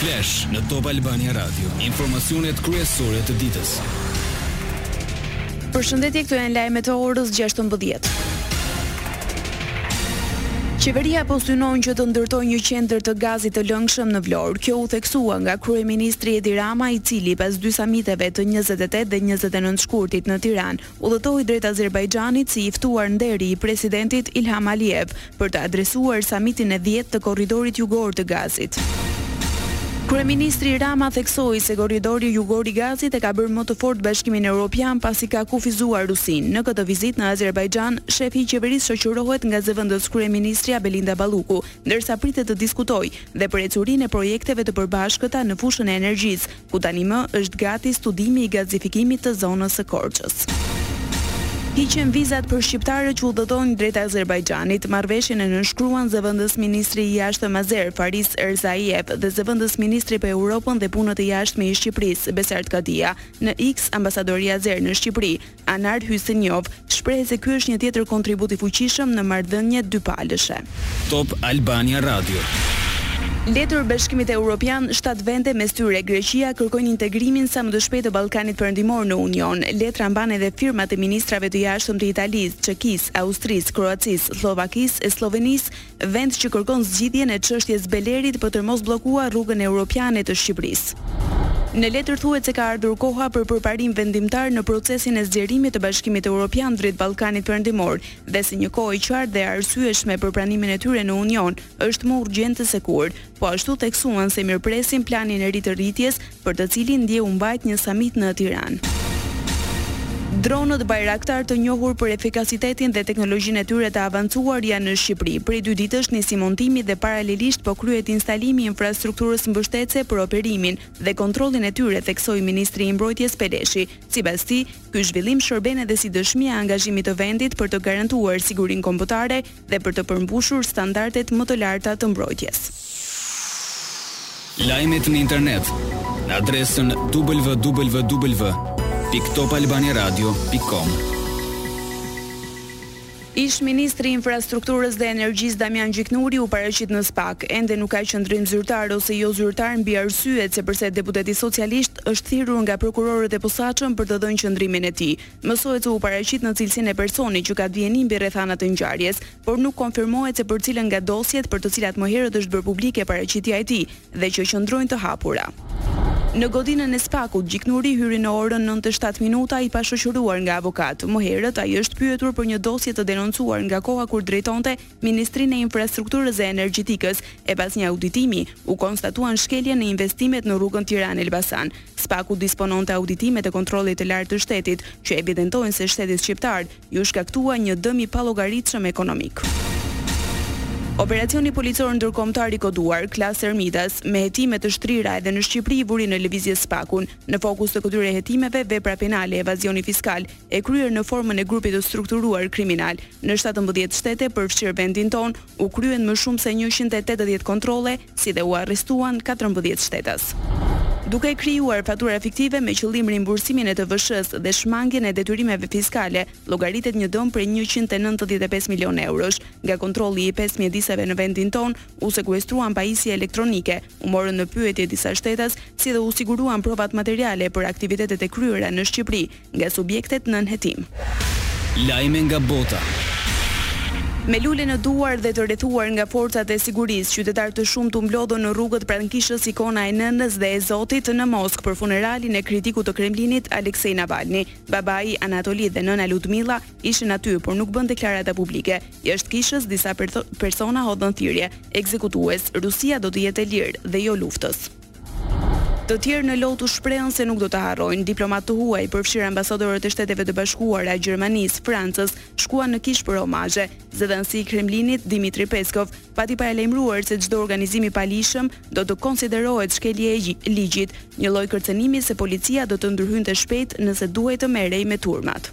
Flash në Top Albania Radio, informacionet kryesore të ditës. Përshëndetje, këto janë lajmet e orës 16. Qeveria po synon që të ndërtojë një qendër të gazit të lëngshëm në Vlorë. Kjo u theksua nga kryeministri Edi Rama, i cili pas dy samiteve të 28 dhe 29 shkurtit në Tiranë, udhëtoi drejt Azerbajxhanit si i ftuar nderi i presidentit Ilham Aliyev për të adresuar samitin e dhjetë të Korridorit Jugor të Gazit. Kryeministri Rama theksoi se Korridori Jugor i Gazit e ka bërë më të fortë Bashkimin Evropian pasi ka kufizuar Rusinë. Në këtë vizitë në Azerbajxhan, shefi i qeverisë shoqërohet nga zëvendëskryeministrja Belinda Balluku, ndërsa pritet të diskutojë dhe për ecurinë e projekteve të përbashkëta në fushën e energjisë, ku tanimë është gati studimi i gazifikimit të zonës së Korçës. Hiqen vizat për shqiptarët që udhëtojnë drejt Azerbajxhanit, marrëveshjen e nënshkruan zëvendës ministri i Jashtëm azer, Fariz Rzayev dhe zëvendës ministri për Europën dhe Punët e Jashtme i Shqipërisë, Besart Kadia, në X, Ambasadori azer në Shqipëri, Anar Huseynov shprehet se ky është një tjetër kontribut i fuqishëm në marrëdhënie dypalëshe. Top Albania Radio. Letër Bashkimit Europian, shtatë vende mes tyre Greqia kërkojnë integrimin sa më të shpejtë të Ballkanit Perëndimor në Union. Letra mban edhe firmat e ministrave të jashtëm të Italisë, Çekisë, Austrisë, Kroacisë, Sllovakisë e Sllovenisë, Vend që kërkon zgjidhjen e çështjes Beleri për të mos bllokuar rrugën europiane të Shqipërisë. Në letër thuhet se ka ardhur koha për përparim vendimtar në procesin e zgjerimit të Bashkimit Europian drejt Ballkanit Perëndimor dhe se një kohë e qartë dhe e arsyeshme për pranimin e tyre në Union është më urgjente se kurrë. Po ashtu theksuan se mirëpresin planin e ri të rritjes për të cilin dje u mbajt një samit në Tiranë. Dronët Bayraktar të njohur për efikasitetin dhe teknologjinë e tyre të avancuar janë në Shqipëri. Prej dy ditësh nisi montimi dhe paralelisht po kryhet instalimi i infrastrukturës mbështetëse për operimin dhe kontrollin e tyre, theksoi ministri i Mbrojtjes Peleshi. Sipas tij, ky zhvillim shërben edhe si dëshmi e angazhimit të vendit për të garantuar sigurinë kombëtare, dhe për të përmbushur standardet më të larta të mbrojtjes. Lajmet në internet në adresën www.topalbaniaradio.com. Ish-ministri i Infrastrukturës dhe Energjisë Damian Gjiknuri u paraqit në SPAK. Ende nuk ka qëndrim zyrtar ose jo zyrtar mbi arsyet se përse deputeti socialist është thirrur nga prokurorët e posaçëm për të dhënë qëndrimin e tij. Mësohet se u paraqit në cilësinë e personit që ka dijeni mbi rrethana të ngjarjes, por nuk konfirmohet se për cilën nga dosjet për të cilat më herët është bërë publike paraqitja e tij dhe që qëndrojnë të hapura. Në godinën e SPAK-ut, Gjiknuri hyri në orën nëntë e shtatë minuta i pashoqëruar nga avokatë. Më herët, ai është pyetur për një dosje të denoncuar nga koha kur drejtonte Ministrinë e Infrastrukturës e Energjetikës e pas një auditimi, u konstatuan shkelje në investimet në rrugën Tiranë-Elbasan. SPAK-u disponon auditimet e Kontrollit të Lartë të Shtetit, që evidentojnë se shtetit shqiptar iu shkaktua një dëm i pallogaritshëm ekonomik. Operacioni policor ndërkombëtar i koduar, Klaster Midas, me hetime të shtrira edhe në Shqipëri vuri në lëvizje SPAK-un. Në fokus të këtyre hetimeve, vepra penale Evazioni Fiskal, e kryer në formën e grupit të strukturuar kriminal. Në shtatëmbëdhjetë shtete, përfshirë vendin tonë, u kryen më shumë se njëqind e tetëdhjetë kontrolle, si dhe u arrestuan katërmbëdhjetë shtetas. Duke krijuar fatura fiktive me qëllim rimbursimin e TVSH-së dhe shmangien e detyrimeve fiskale, llogaritet një dëm prej njëqind e nëntëdhjetë e pesë milionë eurosh. Nga kontrolli i pesë mjediseve në vendin tonë, u sekuestruan pajisje elektronike, u morën në pyetje disa shtetas, si dhe u siguruan provat materiale për aktivitetet e kryera në Shqipëri, nga subjektet nën hetim. Lajme nga bota. Me lule në duar dhe të rrethuar nga forcat e sigurisë, qytetarë të shumtë u mblodhën në rrugët pranë kishës Ikona e Nënës dhe e Zotit në Moskë për funeralin e kritikut të Kremlinit, Alexei Navalny. Babai, Anatoly dhe nëna Ludmilla ishin aty, por nuk bënë deklarata publike. Jashtë kishës, disa persona hodhën thirrje, Ekzekutues, Rusia do të jetë e lirë dhe jo luftës. Të tjerë në lot u shprehën se nuk do ta harrojnë. Diplomatë të huaj, përfshirë ambasadorët e Shteteve të Bashkuara, Gjermanisë, Francës, shkuan në Kishë për homazhe. Zëdhënësi i Kremlinit, Dmitry Peskov, pati paralajmëruar se çdo organizim i paligjshëm do të konsiderohet shkelje e ligjit, një lloj kërcënimi se policia do të ndërhynte shpejt nëse duhej të merrej me turmat.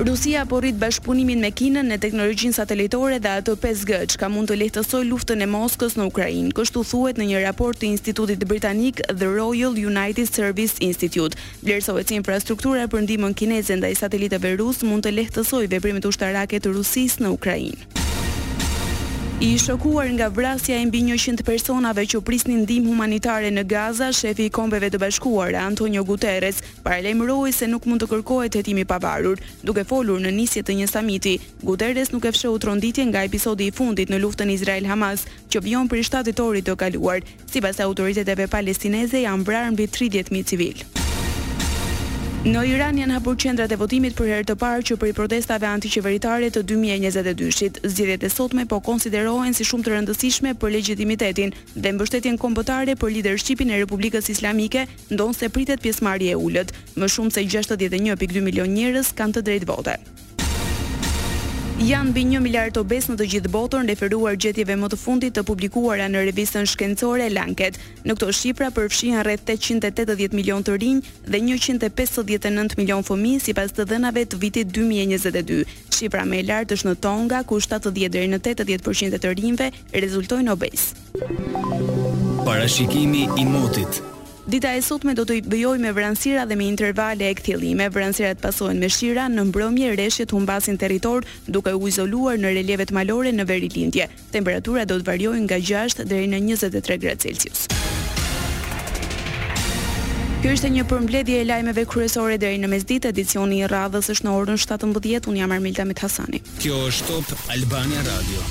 Rusia po rrit bashkëpunimin me Kinën në teknologjinë satelitore dhe atë 5G, çka mund të lehtësojë luftën e Moskës në Ukrainë, kështu thuhet në një raport të institutit britanik The Royal United Service Institute. Vlerësohet se infrastruktura për ndihmën kineze ndaj satelitëve rusë mund të lehtësojë veprimet ushtarake të Rusisë në Ukrainë. I shokuar nga vrasja e mbi njëqind personave që prisnin ndihmë humanitare në Gaza, shefi i Kombeve të Bashkuara, Antonio Guterres, Paralajmëroi se nuk mund të kërkohet hetim i pavarur. Duke folur në nisje të një samiti, Guterres nuk e fshehu tronditjen nga episodi i fundit në luftën Izrael-Hamas, që vijon prej shtatë tetorit të kaluar. Sipas autoriteteve palestineze, janë vrarë mbi tridhjetë mijë civilë. Në Iran janë hapur qendrat e votimit për herë të parë që prej protestave antiqeveritare të dy mijë e njëzet e dyshit. Zgjedhjet e sotme po konsiderohen si shumë të rëndësishme për legjitimitetin dhe mbështetjen kombëtare për lidershipin e Republikës Islamike ndonëse pritet pjesëmarrje e ulët, më shumë se gjashtëdhjetë e një pikë dy milionë njerëz kanë të drejtë vote. Janë mbi një miliard obezë në të gjithë botën, referuar gjetjeve më të fundit të publikuara në revistën shkencore Lancet. Në këto shifra përfshihen rreth tetëqind e tetëdhjetë milionë të rinj dhe njëqind e pesëdhjetë e nëntë milionë fëmijë sipas të dhënave të vitit dy mijë e njëzet e dy. Shifra më e lartë është në Tonga, ku shtatëdhjetë deri në tetëdhjetë për qind e të rinjve rezultojnë obezë. Parashikimi i motit. Dita e sotme do të vijojë me vranësira dhe me intervale e kthjellime. Vranësirat pasohen me shira, në mbrëmje reshjet humbasin territor duke u izoluar në relievet malore në verilindje. Temperaturat do të variojnë nga 6 deri në 23 gradë Celsius. Kjo ishte një përmbledhje e lajmeve kryesore deri në mesditë. Edicioni i radhës është në orën 17. Unë jam Armilda Mithasani. Kjo është Top Albania Radio.